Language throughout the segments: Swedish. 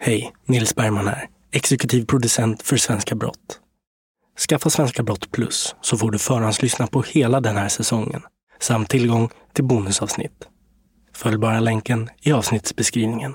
Hej, Nils Bergman här, exekutiv producent för Svenska Brott. Skaffa Svenska Brott Plus så får du förhandslyssna på hela den här säsongen samt tillgång till bonusavsnitt. Följ bara länken i avsnittsbeskrivningen.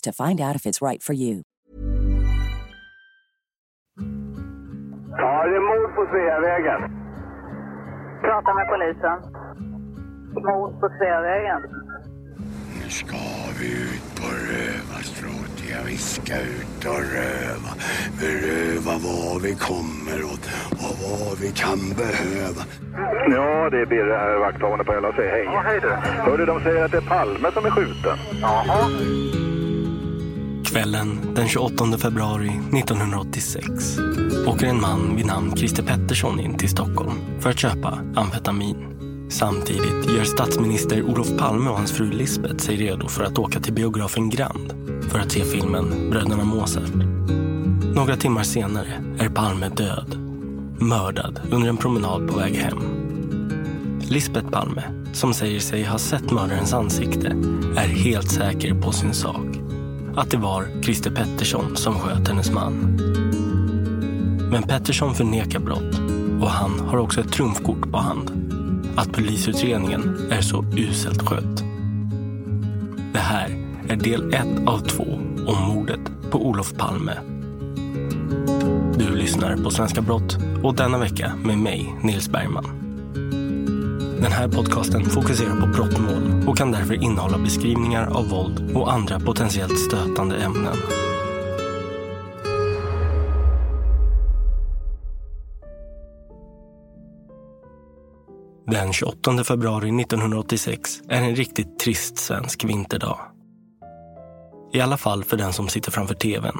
to find out if it's right for you. Ja, det är mord på Sveavägen. Prata med polisen. Mord på Sveavägen. Nu ska vi ut på rövarstråt. Ja, vi ska ut och röva. Beröva vad vi kommer åt och vad vi kan behöva. Ja, det är Birre här, vakthavande på LAC. Hej. Ja, hej du. Hörde, de säger att det är Palme som är skjuten. Jaha. Kvällen den 28 februari 1986 åker en man vid namn Christer Pettersson in till Stockholm för att köpa amfetamin. Samtidigt gör statsminister Olof Palme och hans fru Lisbeth sig redo för att åka till biografen Grand för att se filmen Bröderna Mozart. Några timmar senare är Palme död. Mördad under en promenad på väg hem. Lisbeth Palme, som säger sig ha sett mördarens ansikte, är helt säker på sin sak att det var Christer Pettersson som sköt hennes man. Men Pettersson förnekar brott och han har också ett trumfkort på hand. Att polisutredningen är så uselt skött. Det här är del ett av två om mordet på Olof Palme. Du lyssnar på Svenska Brott och denna vecka med mig, Nils Bergman. Den här podcasten fokuserar på brottmål och kan därför innehålla beskrivningar av våld och andra potentiellt stötande ämnen. Den 28 februari 1986 är en riktigt trist svensk vinterdag. I alla fall för den som sitter framför tvn.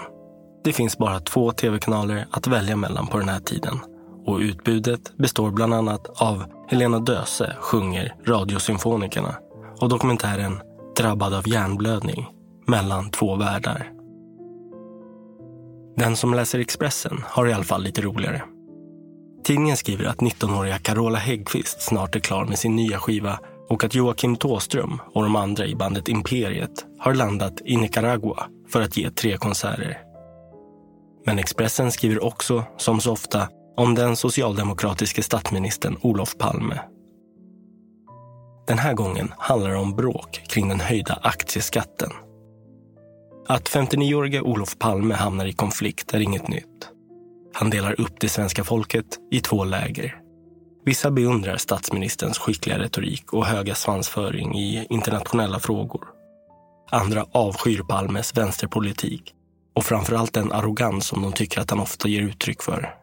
Det finns bara två tv-kanaler att välja mellan på den här tiden och utbudet består bland annat av Helena Döse sjunger Radiosymfonikerna och dokumentären Drabbad av hjärnblödning mellan två världar. Den som läser Expressen har i alla fall lite roligare. Tidningen skriver att 19-åriga Carola Häggkvist snart är klar med sin nya skiva och att Joakim Tåström och de andra i bandet Imperiet har landat i Nicaragua för att ge tre konserter. Men Expressen skriver också, som så ofta, om den socialdemokratiske statsministern Olof Palme. Den här gången handlar det om bråk kring den höjda aktieskatten. Att 59-årige Olof Palme hamnar i konflikt är inget nytt. Han delar upp det svenska folket i två läger. Vissa beundrar statsministerns skickliga retorik och höga svansföring i internationella frågor. Andra avskyr Palmes vänsterpolitik och framförallt den arrogans som de tycker att han ofta ger uttryck för.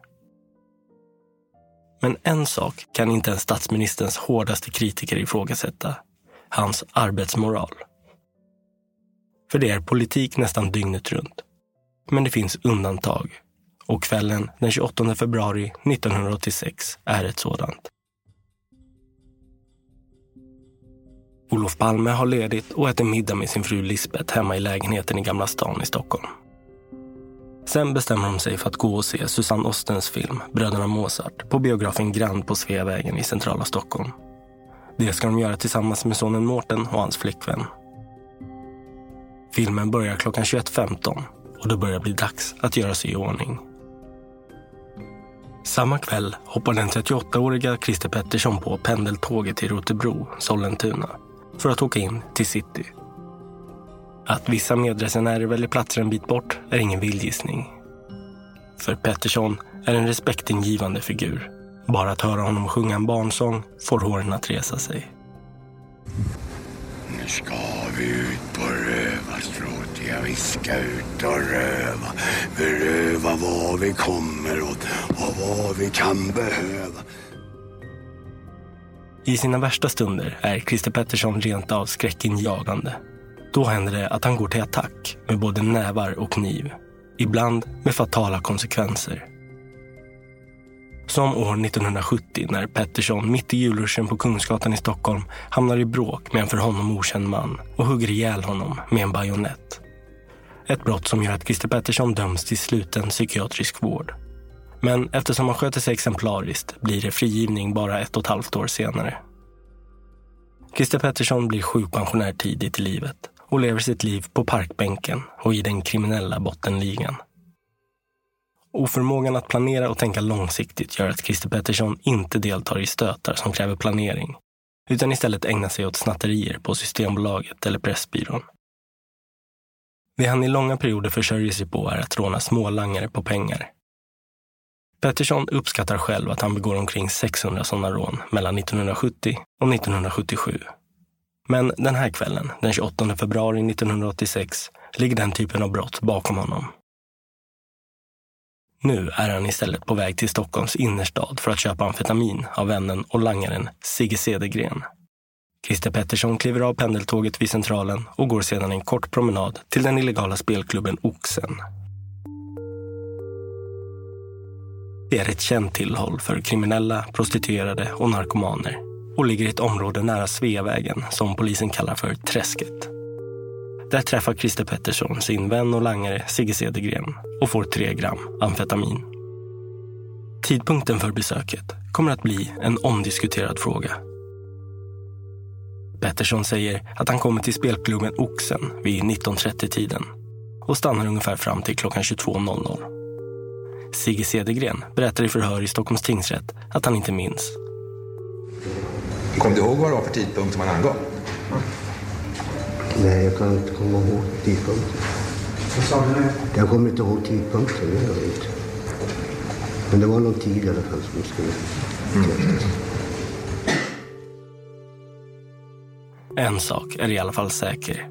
Men en sak kan inte ens statsministerns hårdaste kritiker ifrågasätta. Hans arbetsmoral. För det är politik nästan dygnet runt. Men det finns undantag. Och kvällen den 28 februari 1986 är ett sådant. Olof Palme har ledigt och äter middag med sin fru Lisbeth hemma i lägenheten i Gamla stan i Stockholm. Sen bestämmer de sig för att gå och se Susanne Ostens film Bröderna Mozart på biografen Grand på Sveavägen i centrala Stockholm. Det ska de göra tillsammans med sonen Mårten och hans flickvän. Filmen börjar klockan 21.15 och det börjar bli dags att göra sig i ordning. Samma kväll hoppar den 38-åriga Christer Pettersson på pendeltåget till Rotebro, Sollentuna, för att åka in till city. Att vissa medresenärer väljer platser en bit bort är ingen vildgissning. För Pettersson är en respektingivande figur. Bara att höra honom sjunga en barnsång får håren att resa sig. Nu ska vi ut på rövarstråt, ja vi ska ut och röva. Beröva vad vi kommer åt och vad vi kan behöva. I sina värsta stunder är Christer Pettersson rent av skräckinjagande. Då händer det att han går till attack med både nävar och kniv. Ibland med fatala konsekvenser. Som år 1970 när Pettersson mitt i julruschen på Kungsgatan i Stockholm hamnar i bråk med en för honom okänd man och hugger ihjäl honom med en bajonett. Ett brott som gör att Christer Pettersson döms till sluten psykiatrisk vård. Men eftersom han sköter sig exemplariskt blir det frigivning bara ett och ett halvt år senare. Christer Pettersson blir sjukpensionär tidigt i livet och lever sitt liv på parkbänken och i den kriminella bottenligan. Oförmågan att planera och tänka långsiktigt gör att Christer Pettersson inte deltar i stötar som kräver planering, utan istället ägnar sig åt snatterier på Systembolaget eller Pressbyrån. Det han i långa perioder försörjer sig på är att råna smålangare på pengar. Pettersson uppskattar själv att han begår omkring 600 sådana rån mellan 1970 och 1977. Men den här kvällen, den 28 februari 1986, ligger den typen av brott bakom honom. Nu är han istället på väg till Stockholms innerstad för att köpa amfetamin av vännen och langaren Sigge Cedergren. Christer Pettersson kliver av pendeltåget vid Centralen och går sedan en kort promenad till den illegala spelklubben Oxen. Det är ett känt tillhåll för kriminella, prostituerade och narkomaner och ligger i ett område nära Sveavägen som polisen kallar för Träsket. Där träffar Christer Pettersson sin vän och langare Sigge Cedergren och får tre gram amfetamin. Tidpunkten för besöket kommer att bli en omdiskuterad fråga. Pettersson säger att han kommer till spelklubben Oxen vid 19.30-tiden och stannar ungefär fram till klockan 22.00. Sigge Cedergren berättar i förhör i Stockholms tingsrätt att han inte minns. Kom du ihåg vad det var för tidpunkt som han angav? Nej, jag kan inte komma ihåg tidpunkten. Vad sa du nu? Jag kommer inte ihåg tidpunkten, det gör jag inte. Men det var någon tid i alla fall som skulle bekräftas. En sak är i alla fall säker.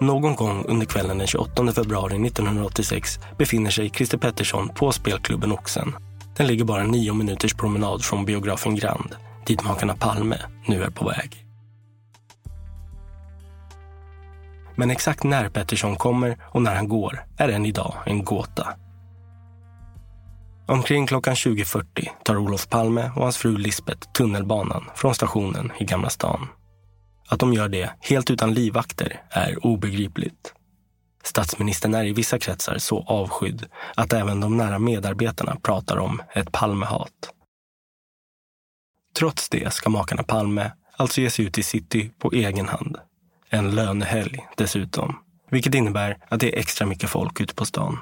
Någon gång under kvällen den 28 februari 1986 befinner sig Christer Pettersson på spelklubben Oxen. Den ligger bara nio minuters promenad från biografen Grand, dit makarna Palme nu är på väg. Men exakt när Pettersson kommer och när han går är än idag en gåta. Omkring klockan 20.40 tar Olof Palme och hans fru Lisbeth tunnelbanan från stationen i Gamla stan. Att de gör det helt utan livvakter är obegripligt. Statsministern är i vissa kretsar så avskydd att även de nära medarbetarna pratar om ett Palmehat. Trots det ska makarna Palme alltså ge sig ut i city på egen hand. En lönehelg dessutom, vilket innebär att det är extra mycket folk ute på stan.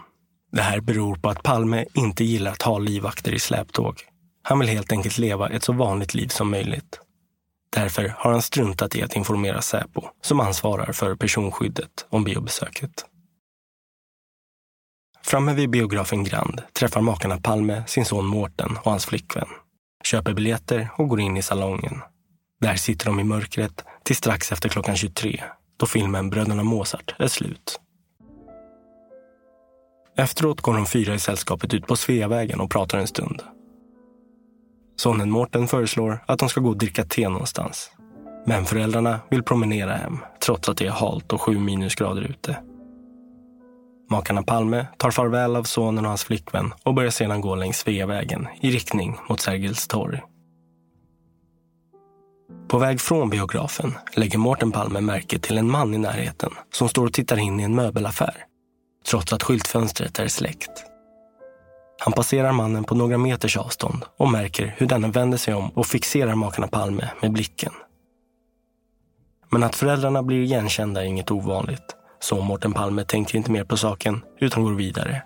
Det här beror på att Palme inte gillar att ha livvakter i släptåg. Han vill helt enkelt leva ett så vanligt liv som möjligt. Därför har han struntat i att informera Säpo, som ansvarar för personskyddet om biobesöket. Framme vid biografen Grand träffar makarna Palme sin son Mårten och hans flickvän, köper biljetter och går in i salongen. Där sitter de i mörkret till strax efter klockan 23, då filmen Bröderna Mozart är slut. Efteråt går de fyra i sällskapet ut på Sveavägen och pratar en stund. Sonen Mårten föreslår att de ska gå och dricka te någonstans. Men föräldrarna vill promenera hem, trots att det är halt och sju minusgrader ute. Makarna Palme tar farväl av sonen och hans flickvän och börjar sedan gå längs Sveavägen i riktning mot Sergels torg. På väg från biografen lägger Mårten Palme märke till en man i närheten som står och tittar in i en möbelaffär, trots att skyltfönstret är släckt. Han passerar mannen på några meters avstånd och märker hur denne vänder sig om och fixerar makarna Palme med blicken. Men att föräldrarna blir igenkända är inget ovanligt, så Mårten Palme tänker inte mer på saken utan går vidare.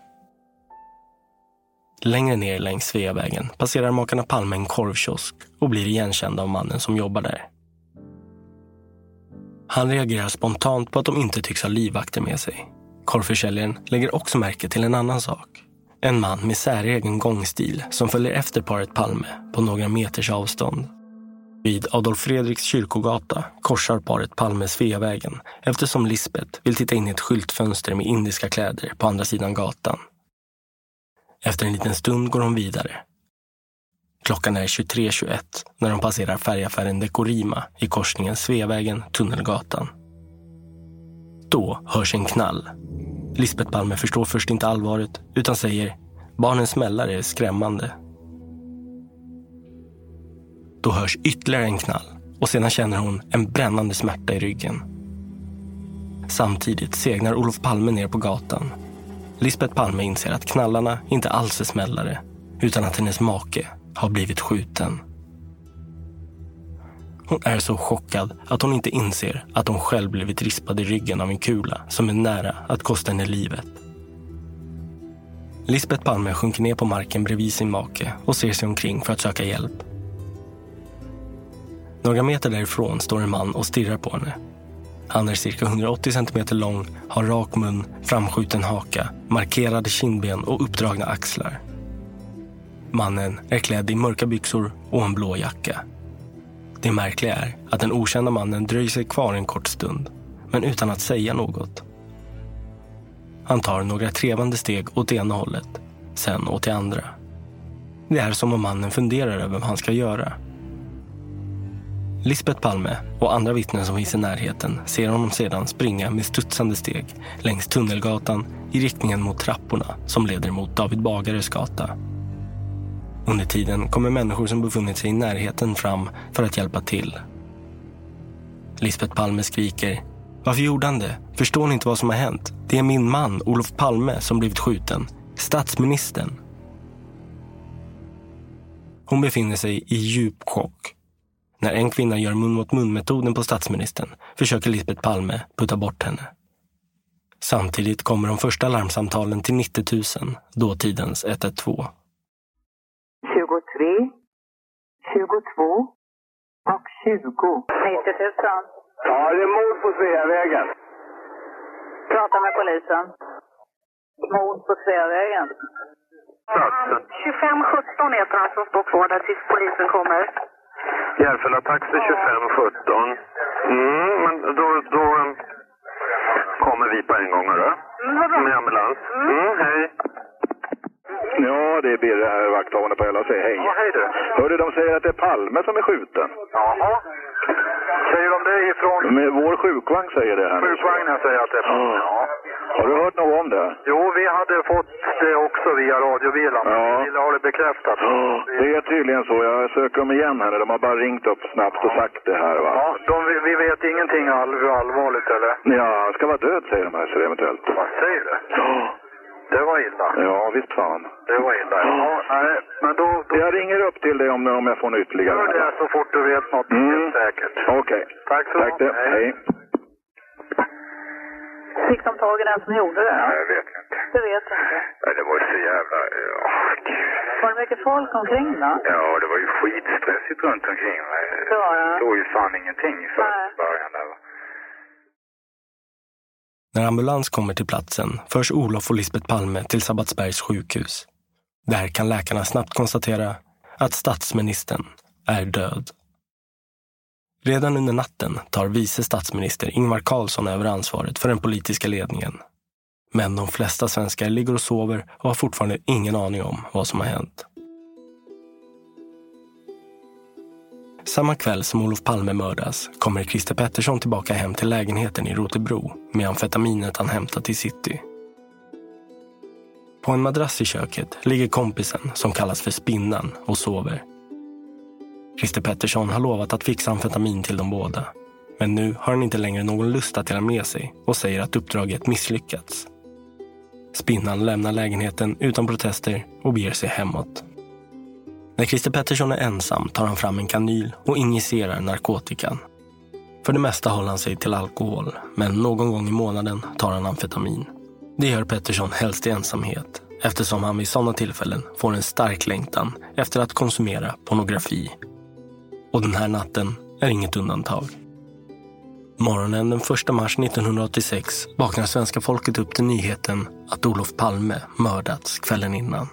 Längre ner längs Sveavägen passerar makarna Palme en korvkiosk och blir igenkända av mannen som jobbar där. Han reagerar spontant på att de inte tycks ha livvakter med sig. Korvförsäljaren lägger också märke till en annan sak. En man med säregen gångstil som följer efter paret Palme på några meters avstånd. Vid Adolf Fredriks kyrkogata korsar paret Palme Sveavägen eftersom Lisbeth vill titta in i ett skyltfönster med indiska kläder på andra sidan gatan. Efter en liten stund går hon vidare. Klockan är 23.21 när de passerar färgaffären Dekorima i korsningen Sveavägen-Tunnelgatan. Då hörs en knall. Lisbeth Palme förstår först inte allvaret utan säger barnens smällare är skrämmande. Då hörs ytterligare en knall och sedan känner hon en brännande smärta i ryggen. Samtidigt segnar Olof Palme ner på gatan. Lisbeth Palme inser att knallarna inte alls är smällare utan att hennes make har blivit skjuten. Hon är så chockad att hon inte inser att hon själv blivit rispad i ryggen av en kula som är nära att kosta henne livet. Lisbeth Palme sjunker ner på marken bredvid sin make och ser sig omkring för att söka hjälp. Några meter därifrån står en man och stirrar på henne. Han är cirka 180 centimeter lång, har rak mun, framskjuten haka, markerade kindben och uppdragna axlar. Mannen är klädd i mörka byxor och en blå jacka. Det märkliga är att den okända mannen dröjer sig kvar en kort stund, men utan att säga något. Han tar några trevande steg åt ena hållet, sen åt det andra. Det är som om mannen funderar över vad han ska göra. Lisbeth Palme och andra vittnen som finns i närheten ser honom sedan springa med studsande steg längs Tunnelgatan i riktningen mot trapporna som leder mot David Bagares gata. Under tiden kommer människor som befunnit sig i närheten fram för att hjälpa till. Lisbeth Palme skriker. Varför gjorde han det? Förstår ni inte vad som har hänt? Det är min man, Olof Palme, som blivit skjuten. Statsministern. Hon befinner sig i djup chock. När en kvinna gör mun mot mun-metoden på statsministern försöker Lisbeth Palme putta bort henne. Samtidigt kommer de första larmsamtalen till 90 000, dåtidens 112. 23, 22 och 20. 90 000. Ja, det är mord på Sveavägen. Prata med polisen. Mord på Sveavägen. 2517 heter han som står kvar där tills polisen kommer. Järfälla taxi 2517. Mm, men då, då kommer vi på en gång, hörru. Mm, Med ambulans. Mm, hej. Ja, det är Birre här, vakthavande på LAC. Hej. Ja, hej du. Hörde de säger att det är Palme som är skjuten. Jaha. Säger de det ifrån? Men vår sjukvagn säger det här. Sjukvagnen säger att det är Palme, ja. Har du hört något om det? Jo, vi hade fått det också via radiobilarna. Ja. Vi ville ha det bekräftat. Det är tydligen så. Jag söker dem igen här. De har bara ringt upp snabbt och sagt det här. Va? Ja, de, vi, vet ingenting all, hur allvarligt eller? Ja, han ska vara död säger de här så eventuellt. Vad säger du? Ja. Det var illa. Ja, visst fan. Det var illa. Ja, nej, men då, då Jag ringer upp till dig om, om jag får något ytterligare. gör det så fort du vet något Mm. helt säkert. Okej. Tack så Tack det. mycket. Hej. Fick de tag i den som gjorde det? Nej, jag vet inte. Det vet jag inte. Nej, det var ju så jävla... Ja, gud. Var det mycket folk omkring då? Ja, det var ju skitstressigt runt omkring mig. Det var det. Det låg ju fan ingenting i början där. När ambulans kommer till platsen förs Olof och Lisbeth Palme till Sabbatsbergs sjukhus. Där kan läkarna snabbt konstatera att statsministern är död. Redan under natten tar vice statsminister Ingvar Carlsson över ansvaret för den politiska ledningen. Men de flesta svenskar ligger och sover och har fortfarande ingen aning om vad som har hänt. Samma kväll som Olof Palme mördas kommer Christer Pettersson tillbaka hem till lägenheten i Rotebro med amfetaminet han hämtat i city. På en madrass i köket ligger kompisen som kallas för Spinnan och sover. Christer Pettersson har lovat att fixa amfetamin till dem båda. Men nu har han inte längre någon lust att dela med sig och säger att uppdraget misslyckats. Spinnan lämnar lägenheten utan protester och beger sig hemåt. När Christer Pettersson är ensam tar han fram en kanyl och injicerar narkotikan. För det mesta håller han sig till alkohol, men någon gång i månaden tar han amfetamin. Det gör Pettersson helst i ensamhet eftersom han vid sådana tillfällen får en stark längtan efter att konsumera pornografi. Och den här natten är inget undantag. Morgonen den 1 mars 1986 vaknar svenska folket upp till nyheten att Olof Palme mördats kvällen innan.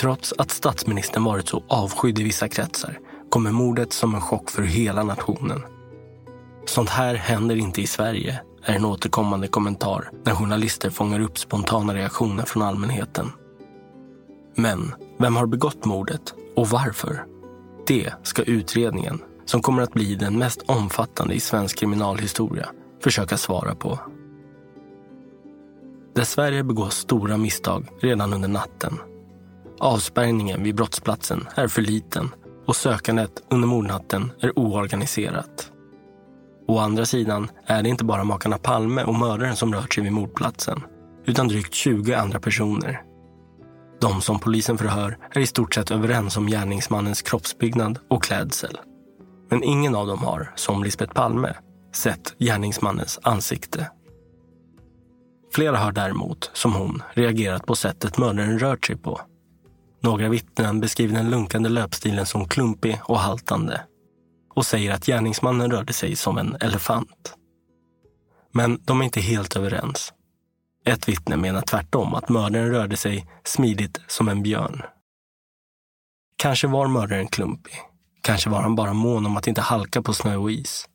Trots att statsministern varit så avskydd i vissa kretsar kommer mordet som en chock för hela nationen. Sånt här händer inte i Sverige, är en återkommande kommentar när journalister fångar upp spontana reaktioner från allmänheten. Men vem har begått mordet och varför? Det ska utredningen, som kommer att bli den mest omfattande i svensk kriminalhistoria, försöka svara på. Dessvärre begås stora misstag redan under natten. Avspärrningen vid brottsplatsen är för liten och sökandet under mordnatten är oorganiserat. Å andra sidan är det inte bara makarna Palme och mördaren som rört sig vid mordplatsen, utan drygt 20 andra personer. De som polisen förhör är i stort sett överens om gärningsmannens kroppsbyggnad och klädsel. Men ingen av dem har, som Lisbeth Palme, sett gärningsmannens ansikte. Flera har däremot, som hon, reagerat på sättet mördaren rört sig på. Några vittnen beskriver den lunkande löpstilen som klumpig och haltande och säger att gärningsmannen rörde sig som en elefant. Men de är inte helt överens. Ett vittne menar tvärtom att mördaren rörde sig smidigt som en björn. Kanske var mördaren klumpig. Kanske var han bara mån om att inte halka på snö och is.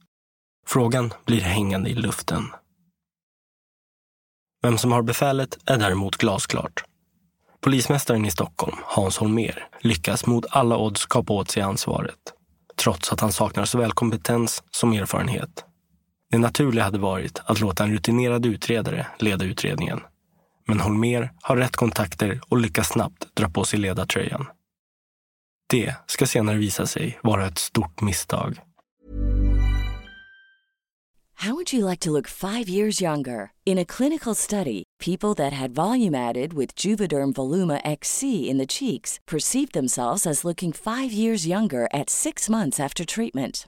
Frågan blir hängande i luften. Vem som har befälet är däremot glasklart. Polismästaren i Stockholm, Hans Holmér, lyckas mot alla odds kapa åt sig ansvaret. Trots att han saknar såväl kompetens som erfarenhet. Det naturliga hade varit att låta en rutinerad utredare leda utredningen. Men Holmér har rätt kontakter och lyckas snabbt dra på sig ledartröjan. Det ska senare visa sig vara ett stort misstag. How would you like to look five years younger? In a clinical study, people that had volume added with Juvederm Voluma XC in the cheeks perceived themselves as looking five years younger at six months after treatment.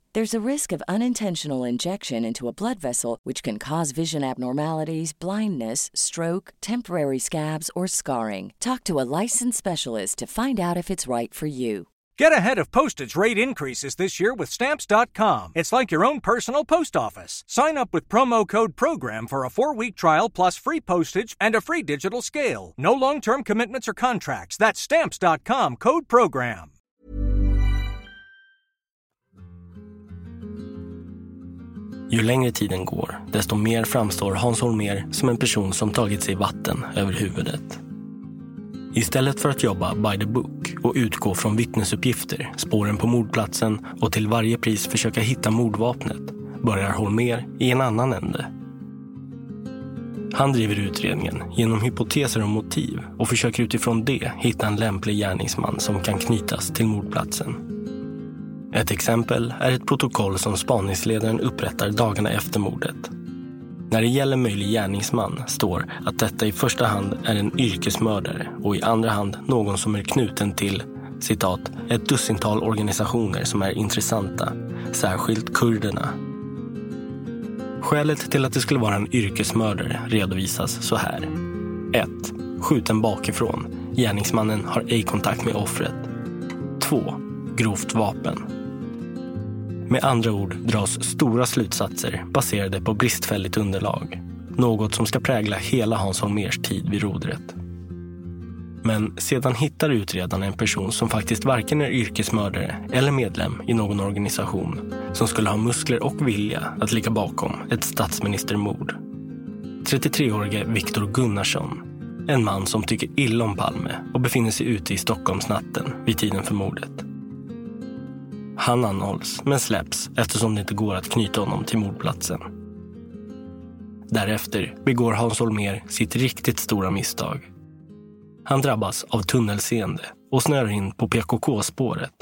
There's a risk of unintentional injection into a blood vessel, which can cause vision abnormalities, blindness, stroke, temporary scabs, or scarring. Talk to a licensed specialist to find out if it's right for you. Get ahead of postage rate increases this year with Stamps.com. It's like your own personal post office. Sign up with promo code PROGRAM for a four week trial plus free postage and a free digital scale. No long term commitments or contracts. That's Stamps.com code PROGRAM. Ju längre tiden går, desto mer framstår Hans Holmér som en person som tagit sig vatten över huvudet. Istället för att jobba by the book och utgå från vittnesuppgifter, spåren på mordplatsen och till varje pris försöka hitta mordvapnet börjar Holmér i en annan ände. Han driver utredningen genom hypoteser och motiv och försöker utifrån det hitta en lämplig gärningsman som kan knytas till mordplatsen. Ett exempel är ett protokoll som spaningsledaren upprättar dagarna efter mordet. När det gäller möjlig gärningsman står att detta i första hand är en yrkesmördare och i andra hand någon som är knuten till citat, ett dussintal organisationer som är intressanta, särskilt kurderna. Skälet till att det skulle vara en yrkesmördare redovisas så här. 1. Skjuten bakifrån. Gärningsmannen har ej kontakt med offret. 2. Grovt vapen. Med andra ord dras stora slutsatser baserade på bristfälligt underlag. Något som ska prägla hela Hans Holmérs tid vid rodret. Men sedan hittar utredarna en person som faktiskt varken är yrkesmördare eller medlem i någon organisation som skulle ha muskler och vilja att ligga bakom ett statsministermord. 33-årige Viktor Gunnarsson. En man som tycker illa om Palme och befinner sig ute i Stockholmsnatten vid tiden för mordet. Han anhålls, men släpps eftersom det inte går att knyta honom till mordplatsen. Därefter begår Hans Holmér sitt riktigt stora misstag. Han drabbas av tunnelseende och snöar in på PKK-spåret.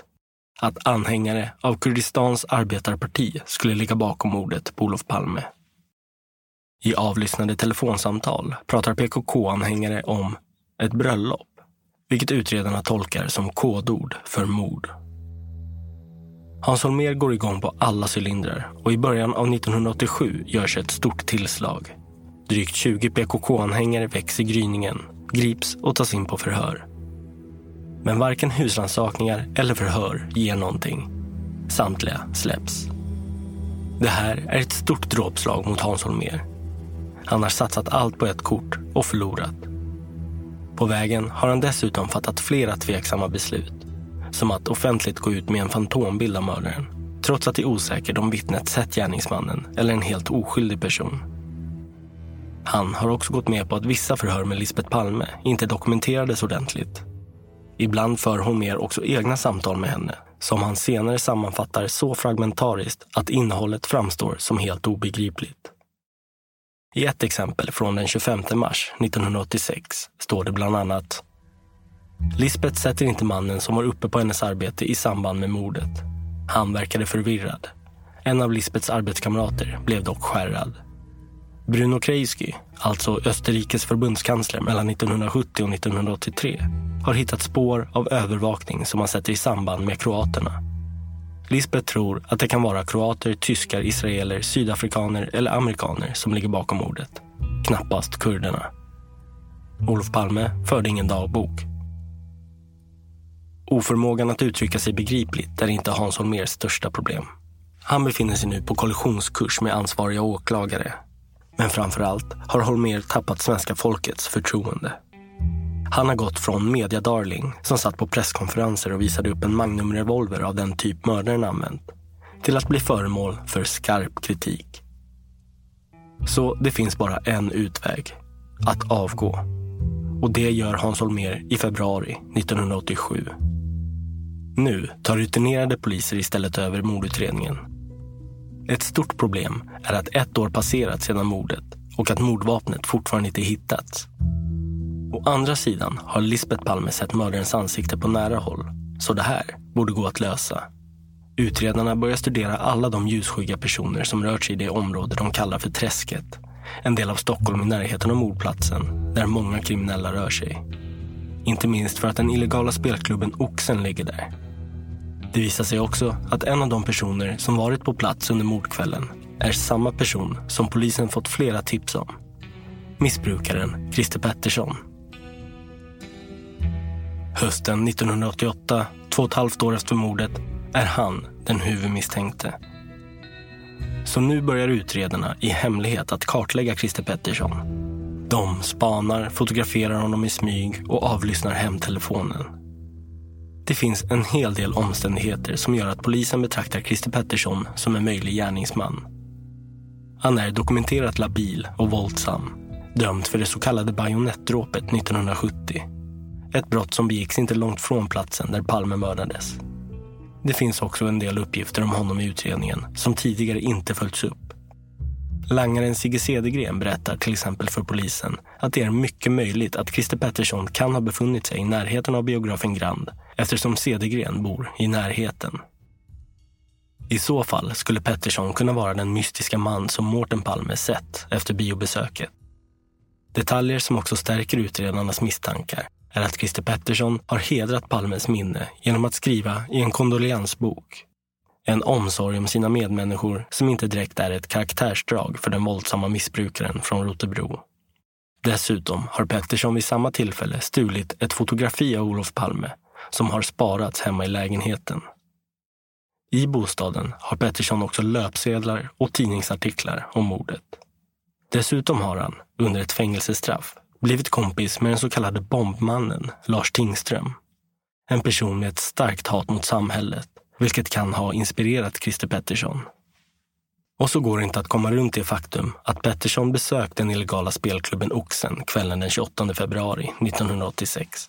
Att anhängare av Kurdistans arbetarparti skulle ligga bakom mordet på Olof Palme. I avlyssnade telefonsamtal pratar PKK-anhängare om ett bröllop, vilket utredarna tolkar som kodord för mord. Hans Holmér går igång på alla cylindrar och i början av 1987 görs ett stort tillslag. Drygt 20 PKK-anhängare väcks i gryningen, grips och tas in på förhör. Men varken husrannsakningar eller förhör ger någonting. Samtliga släpps. Det här är ett stort dråpslag mot Hans Holmér. Han har satsat allt på ett kort och förlorat. På vägen har han dessutom fattat flera tveksamma beslut. Som att offentligt gå ut med en fantombild av mördaren. Trots att det är osäkert om vittnet sett gärningsmannen eller en helt oskyldig person. Han har också gått med på att vissa förhör med Lisbeth Palme inte dokumenterades ordentligt. Ibland för hon mer också egna samtal med henne som han senare sammanfattar så fragmentariskt att innehållet framstår som helt obegripligt. I ett exempel från den 25 mars 1986 står det bland annat Lisbeth sätter inte mannen som var uppe på hennes arbete i samband med mordet. Han verkade förvirrad. En av Lisbeths arbetskamrater blev dock skärrad. Bruno Kreisky, alltså Österrikes förbundskansler mellan 1970 och 1983, har hittat spår av övervakning som han sätter i samband med kroaterna. Lisbeth tror att det kan vara kroater, tyskar, israeler, sydafrikaner eller amerikaner som ligger bakom mordet. Knappast kurderna. Olof Palme förde ingen dagbok. Oförmågan att uttrycka sig begripligt är inte Hans Holmérs största problem. Han befinner sig nu på kollisionskurs med ansvariga åklagare. Men framför allt har Holmér tappat svenska folkets förtroende. Han har gått från mediadarling som satt på presskonferenser och visade upp en magnumrevolver av den typ mördaren använt till att bli föremål för skarp kritik. Så det finns bara en utväg. Att avgå. Och det gör Hans Holmér i februari 1987. Nu tar rutinerade poliser istället över mordutredningen. Ett stort problem är att ett år passerat sedan mordet och att mordvapnet fortfarande inte hittats. Å andra sidan har Lisbeth Palme sett mördarens ansikte på nära håll, så det här borde gå att lösa. Utredarna börjar studera alla de ljusskygga personer som rört sig i det område de kallar för Träsket. En del av Stockholm i närheten av mordplatsen, där många kriminella rör sig. Inte minst för att den illegala spelklubben Oxen ligger där. Det visar sig också att en av de personer som varit på plats under mordkvällen är samma person som polisen fått flera tips om. Missbrukaren Christer Pettersson. Hösten 1988, två och ett halvt år efter mordet, är han den huvudmisstänkte. Så nu börjar utredarna i hemlighet att kartlägga Christer Pettersson. De spanar, fotograferar honom i smyg och avlyssnar hemtelefonen. Det finns en hel del omständigheter som gör att polisen betraktar Christer Pettersson som en möjlig gärningsman. Han är dokumenterat labil och våldsam. Dömd för det så kallade bajonettdråpet 1970. Ett brott som begicks inte långt från platsen där Palme mördades. Det finns också en del uppgifter om honom i utredningen som tidigare inte följts upp. Langaren Sigge Cedergren berättar till exempel för polisen att det är mycket möjligt att Christer Pettersson kan ha befunnit sig i närheten av biografen Grand eftersom Cedergren bor i närheten. I så fall skulle Pettersson kunna vara den mystiska man som Mårten Palme sett efter biobesöket. Detaljer som också stärker utredarnas misstankar är att Christer Pettersson har hedrat Palmes minne genom att skriva i en kondoleansbok. En omsorg om sina medmänniskor som inte direkt är ett karaktärsdrag för den våldsamma missbrukaren från Rotebro. Dessutom har Pettersson vid samma tillfälle stulit ett fotografi av Olof Palme som har sparats hemma i lägenheten. I bostaden har Pettersson också löpsedlar och tidningsartiklar om mordet. Dessutom har han, under ett fängelsestraff, blivit kompis med den så kallade bombmannen Lars Tingström. En person med ett starkt hat mot samhället, vilket kan ha inspirerat Christer Pettersson. Och så går det inte att komma runt det faktum att Pettersson besökte den illegala spelklubben Oxen kvällen den 28 februari 1986.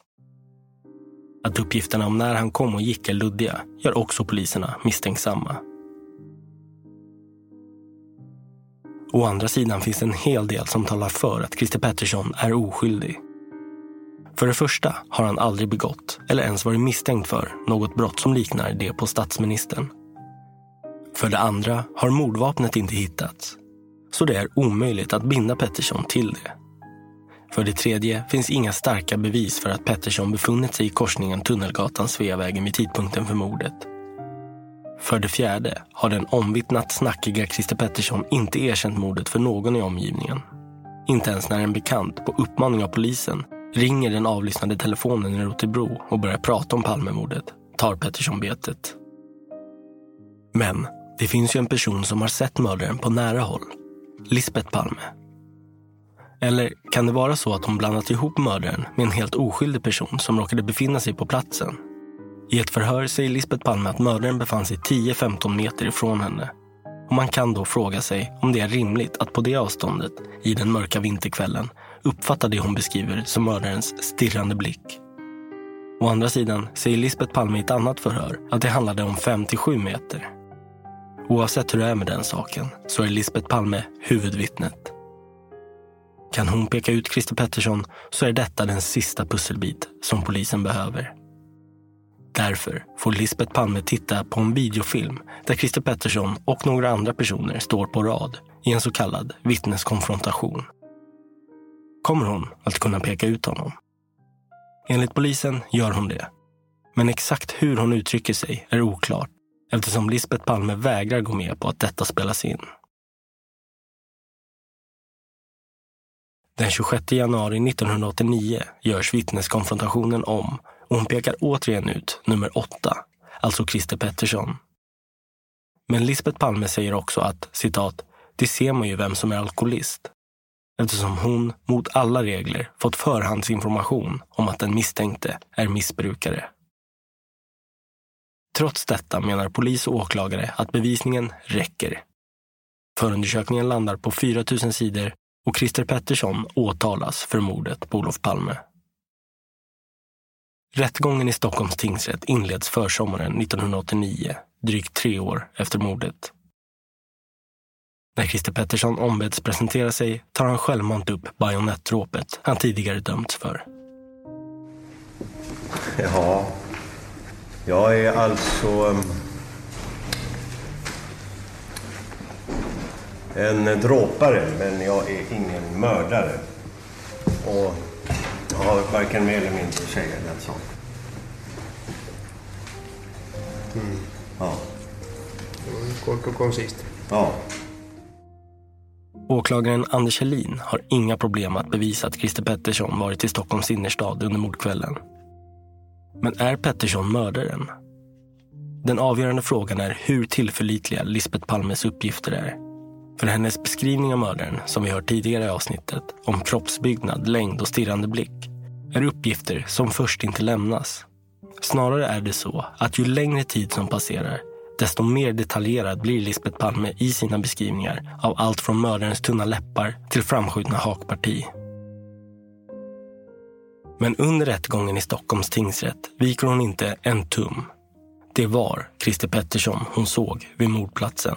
Att uppgifterna om när han kom och gick är luddiga gör också poliserna misstänksamma. Å andra sidan finns det en hel del som talar för att Christer Pettersson är oskyldig. För det första har han aldrig begått eller ens varit misstänkt för något brott som liknar det på statsministern. För det andra har mordvapnet inte hittats. Så det är omöjligt att binda Pettersson till det. För det tredje finns inga starka bevis för att Pettersson befunnit sig i korsningen Tunnelgatan-Sveavägen vid tidpunkten för mordet. För det fjärde har den omvittnat snackiga Christer Pettersson inte erkänt mordet för någon i omgivningen. Inte ens när en bekant på uppmaning av polisen ringer den avlyssnade telefonen i Rotebro och börjar prata om Palmemordet tar Pettersson betet. Men det finns ju en person som har sett mördaren på nära håll. Lisbeth Palme. Eller kan det vara så att hon blandat ihop mördaren med en helt oskyldig person som råkade befinna sig på platsen? I ett förhör säger Lisbeth Palme att mördaren befann sig 10-15 meter ifrån henne. Och man kan då fråga sig om det är rimligt att på det avståndet, i den mörka vinterkvällen, uppfatta det hon beskriver som mördarens stirrande blick. Å andra sidan säger Lisbeth Palme i ett annat förhör att det handlade om 5-7 meter. Oavsett hur det är med den saken så är Lisbeth Palme huvudvittnet. Kan hon peka ut Christer Pettersson så är detta den sista pusselbit som polisen behöver. Därför får Lisbeth Palme titta på en videofilm där Christer Pettersson och några andra personer står på rad i en så kallad vittneskonfrontation. Kommer hon att kunna peka ut honom? Enligt polisen gör hon det. Men exakt hur hon uttrycker sig är oklart eftersom Lisbeth Palme vägrar gå med på att detta spelas in. Den 26 januari 1989 görs vittneskonfrontationen om och hon pekar återigen ut nummer åtta, alltså Christer Pettersson. Men Lisbeth Palme säger också att citat, det ser man ju vem som är alkoholist. Eftersom hon mot alla regler fått förhandsinformation om att den misstänkte är missbrukare. Trots detta menar polis och åklagare att bevisningen räcker. Förundersökningen landar på 4 000 sidor och Christer Pettersson åtalas för mordet på Olof Palme. Rättegången i Stockholms tingsrätt inleds försommaren 1989, drygt tre år efter mordet. När Christer Pettersson ombeds presentera sig tar han självmant upp bajonettråpet han tidigare dömts för. Ja, jag är alltså um, en dråpare, men jag är ingen mördare. Och jag har varken mer eller mindre att säga den saken. Mm. Ja. Kort och koncist. Ja. Åklagaren Anders Helin har inga problem att bevisa att Christer Pettersson varit i Stockholms innerstad under mordkvällen. Men är Pettersson mördaren? Den avgörande frågan är hur tillförlitliga Lisbeth Palmes uppgifter är. För hennes beskrivning av mördaren, som vi hört tidigare i avsnittet, om kroppsbyggnad, längd och stirrande blick, är uppgifter som först inte lämnas. Snarare är det så att ju längre tid som passerar, desto mer detaljerad blir Lisbeth Palme i sina beskrivningar av allt från mördarens tunna läppar till framskjutna hakparti. Men under rättegången i Stockholms tingsrätt viker hon inte en tum. Det var Christer Pettersson hon såg vid mordplatsen.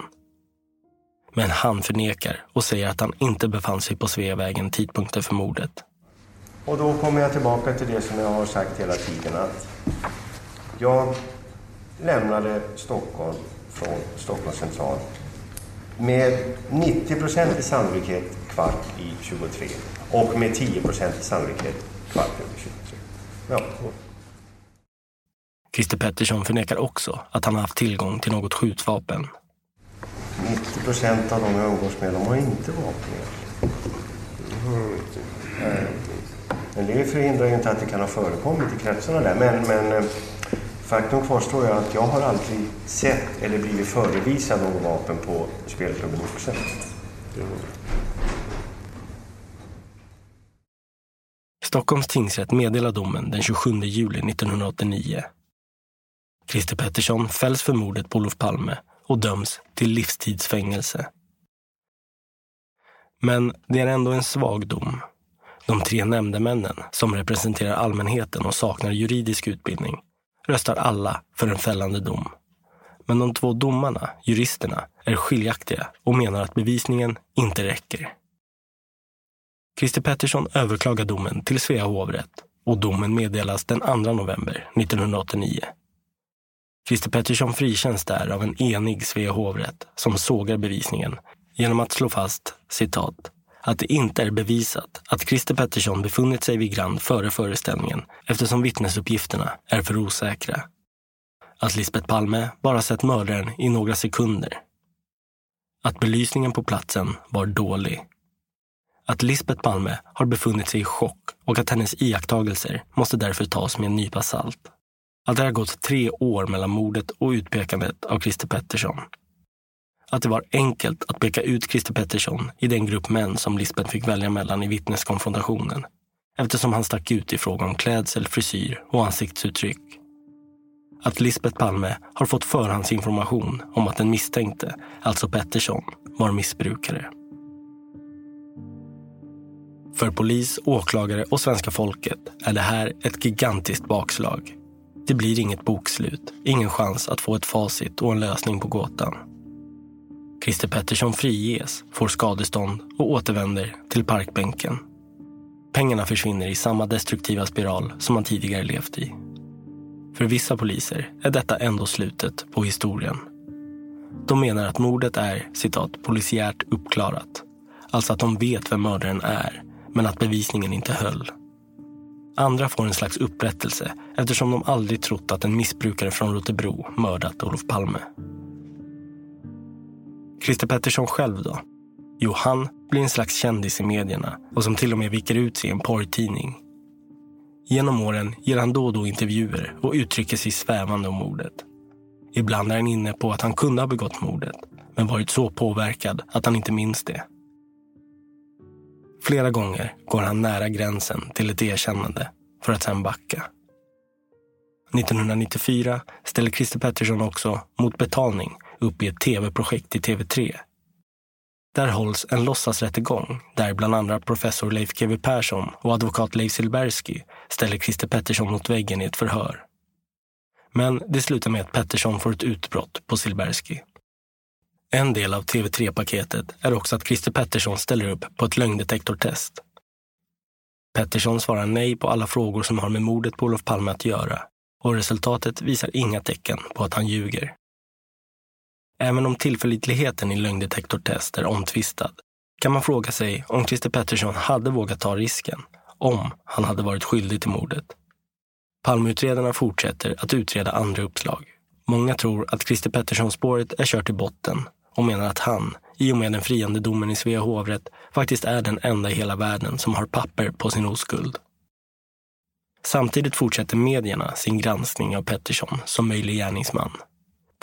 Men han förnekar och säger att han inte befann sig på Sveavägen tidpunkten för mordet. Och då kommer jag tillbaka till det som jag har sagt hela tiden att jag lämnade Stockholm från Stockholms central med 90 procentig sannolikhet kvart i 23 och med 10 procentig sannolikhet kvart över 23. Ja. Christer Pettersson förnekar också att han har haft tillgång till något skjutvapen. 90 procent av de jag umgås med, de har inte vapen. Mm. Men det förhindrar ju inte att det kan ha förekommit i kretsarna där. Men, men faktum kvarstår ju att jag har aldrig sett eller blivit förevisad något vapen på spelklubben Oxen. Stockholms tingsrätt meddelar domen den 27 juli 1989. Christer Pettersson fälls för mordet på Olof Palme och döms till livstidsfängelse. Men det är ändå en svag dom. De tre nämndemännen, som representerar allmänheten och saknar juridisk utbildning, röstar alla för en fällande dom. Men de två domarna, juristerna, är skiljaktiga och menar att bevisningen inte räcker. Christer Pettersson överklagar domen till Svea hovrätt och domen meddelas den 2 november 1989. Christer Pettersson frikänns där av en enig Svea hovrätt som sågar bevisningen genom att slå fast, citat, att det inte är bevisat att Christer Pettersson befunnit sig vid Grand före föreställningen eftersom vittnesuppgifterna är för osäkra. Att Lisbeth Palme bara sett mördaren i några sekunder. Att belysningen på platsen var dålig. Att Lisbeth Palme har befunnit sig i chock och att hennes iakttagelser måste därför tas med en nypa salt. Att det har gått tre år mellan mordet och utpekandet av Christer Pettersson att det var enkelt att peka ut Christer Pettersson i den grupp män som Lisbeth fick välja mellan i vittneskonfrontationen eftersom han stack ut i fråga om klädsel, frisyr och ansiktsuttryck. Att Lisbeth Palme har fått förhandsinformation om att den misstänkte, alltså Pettersson, var missbrukare. För polis, åklagare och svenska folket är det här ett gigantiskt bakslag. Det blir inget bokslut, ingen chans att få ett facit och en lösning på gåtan. Christer Pettersson friges, får skadestånd och återvänder till parkbänken. Pengarna försvinner i samma destruktiva spiral som han tidigare levt i. För vissa poliser är detta ändå slutet på historien. De menar att mordet är citat, polisiärt uppklarat. Alltså att de vet vem mördaren är, men att bevisningen inte höll. Andra får en slags upprättelse eftersom de aldrig trott att en missbrukare från Rotebro mördat Olof Palme. Christer Pettersson själv då? Jo, han blir en slags kändis i medierna och som till och med viker ut sig i en porrtidning. Genom åren ger han då och då intervjuer och uttrycker sig svävande om mordet. Ibland är han inne på att han kunde ha begått mordet, men varit så påverkad att han inte minns det. Flera gånger går han nära gränsen till ett erkännande för att sen backa. 1994 ställer Christer Pettersson också mot betalning upp i ett tv-projekt i TV3. Där hålls en låtsasrättegång där bland andra professor Leif GW Persson och advokat Leif Silbersky ställer Christer Pettersson mot väggen i ett förhör. Men det slutar med att Pettersson får ett utbrott på Silbersky. En del av TV3-paketet är också att Christer Pettersson ställer upp på ett lögndetektortest. Pettersson svarar nej på alla frågor som har med mordet på Olof Palme att göra och resultatet visar inga tecken på att han ljuger. Även om tillförlitligheten i lögndetektortest är omtvistad kan man fråga sig om Christer Pettersson hade vågat ta risken om han hade varit skyldig till mordet. Palmeutredarna fortsätter att utreda andra uppslag. Många tror att Christer Pettersson-spåret är kört i botten och menar att han, i och med den friande domen i Svea hovrätt, faktiskt är den enda i hela världen som har papper på sin oskuld. Samtidigt fortsätter medierna sin granskning av Pettersson som möjlig gärningsman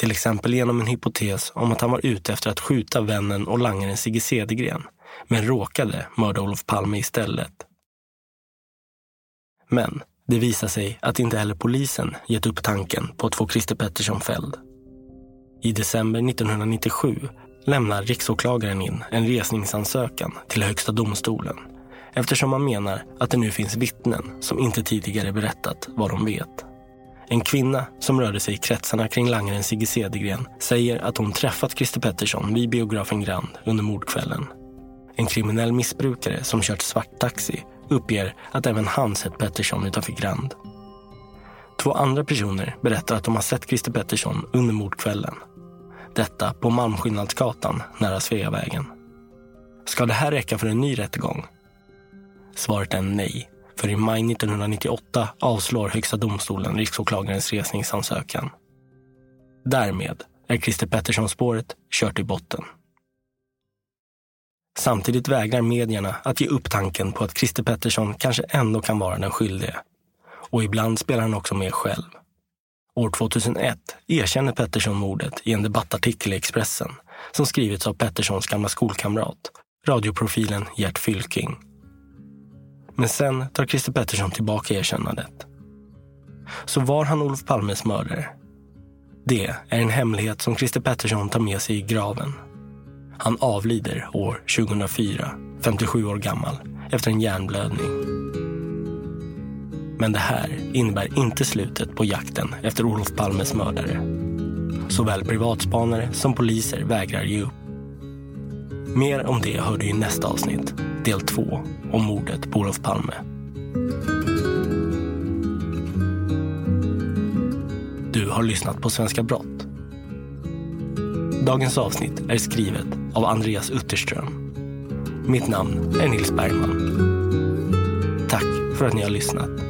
till exempel genom en hypotes om att han var ute efter att skjuta vännen och langaren Sigge Cedergren, men råkade mörda Olof Palme istället. Men det visar sig att inte heller polisen gett upp tanken på att få Christer Pettersson fälld. I december 1997 lämnar riksåklagaren in en resningsansökan till Högsta domstolen eftersom man menar att det nu finns vittnen som inte tidigare berättat vad de vet. En kvinna som rörde sig i kretsarna kring langaren Sigge Cedergren säger att hon träffat Christer Pettersson vid biografen Grand under mordkvällen. En kriminell missbrukare som kört svarttaxi uppger att även han sett Pettersson utanför Grand. Två andra personer berättar att de har sett Christer Pettersson under mordkvällen. Detta på Malmskillnadsgatan nära Sveavägen. Ska det här räcka för en ny rättegång? Svaret är nej. För i maj 1998 avslår Högsta domstolen riksåklagarens resningsansökan. Därmed är Christer Pettersson-spåret kört i botten. Samtidigt vägrar medierna att ge upp tanken på att Christer Pettersson kanske ändå kan vara den skyldige. Och ibland spelar han också med själv. År 2001 erkänner Pettersson mordet i en debattartikel i Expressen som skrivits av Petterssons gamla skolkamrat, radioprofilen Gert Fylking. Men sen tar Christer Pettersson tillbaka erkännandet. Så var han Olof Palmes mördare? Det är en hemlighet som Christer Pettersson tar med sig i graven. Han avlider år 2004, 57 år gammal, efter en hjärnblödning. Men det här innebär inte slutet på jakten efter Olof Palmes mördare. Såväl privatspanare som poliser vägrar ge upp. Mer om det hör du i nästa avsnitt, del 2, om mordet på Olof Palme. Du har lyssnat på Svenska Brott. Dagens avsnitt är skrivet av Andreas Utterström. Mitt namn är Nils Bergman. Tack för att ni har lyssnat.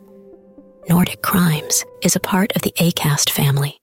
Nordic Crimes is a part of the ACAST family.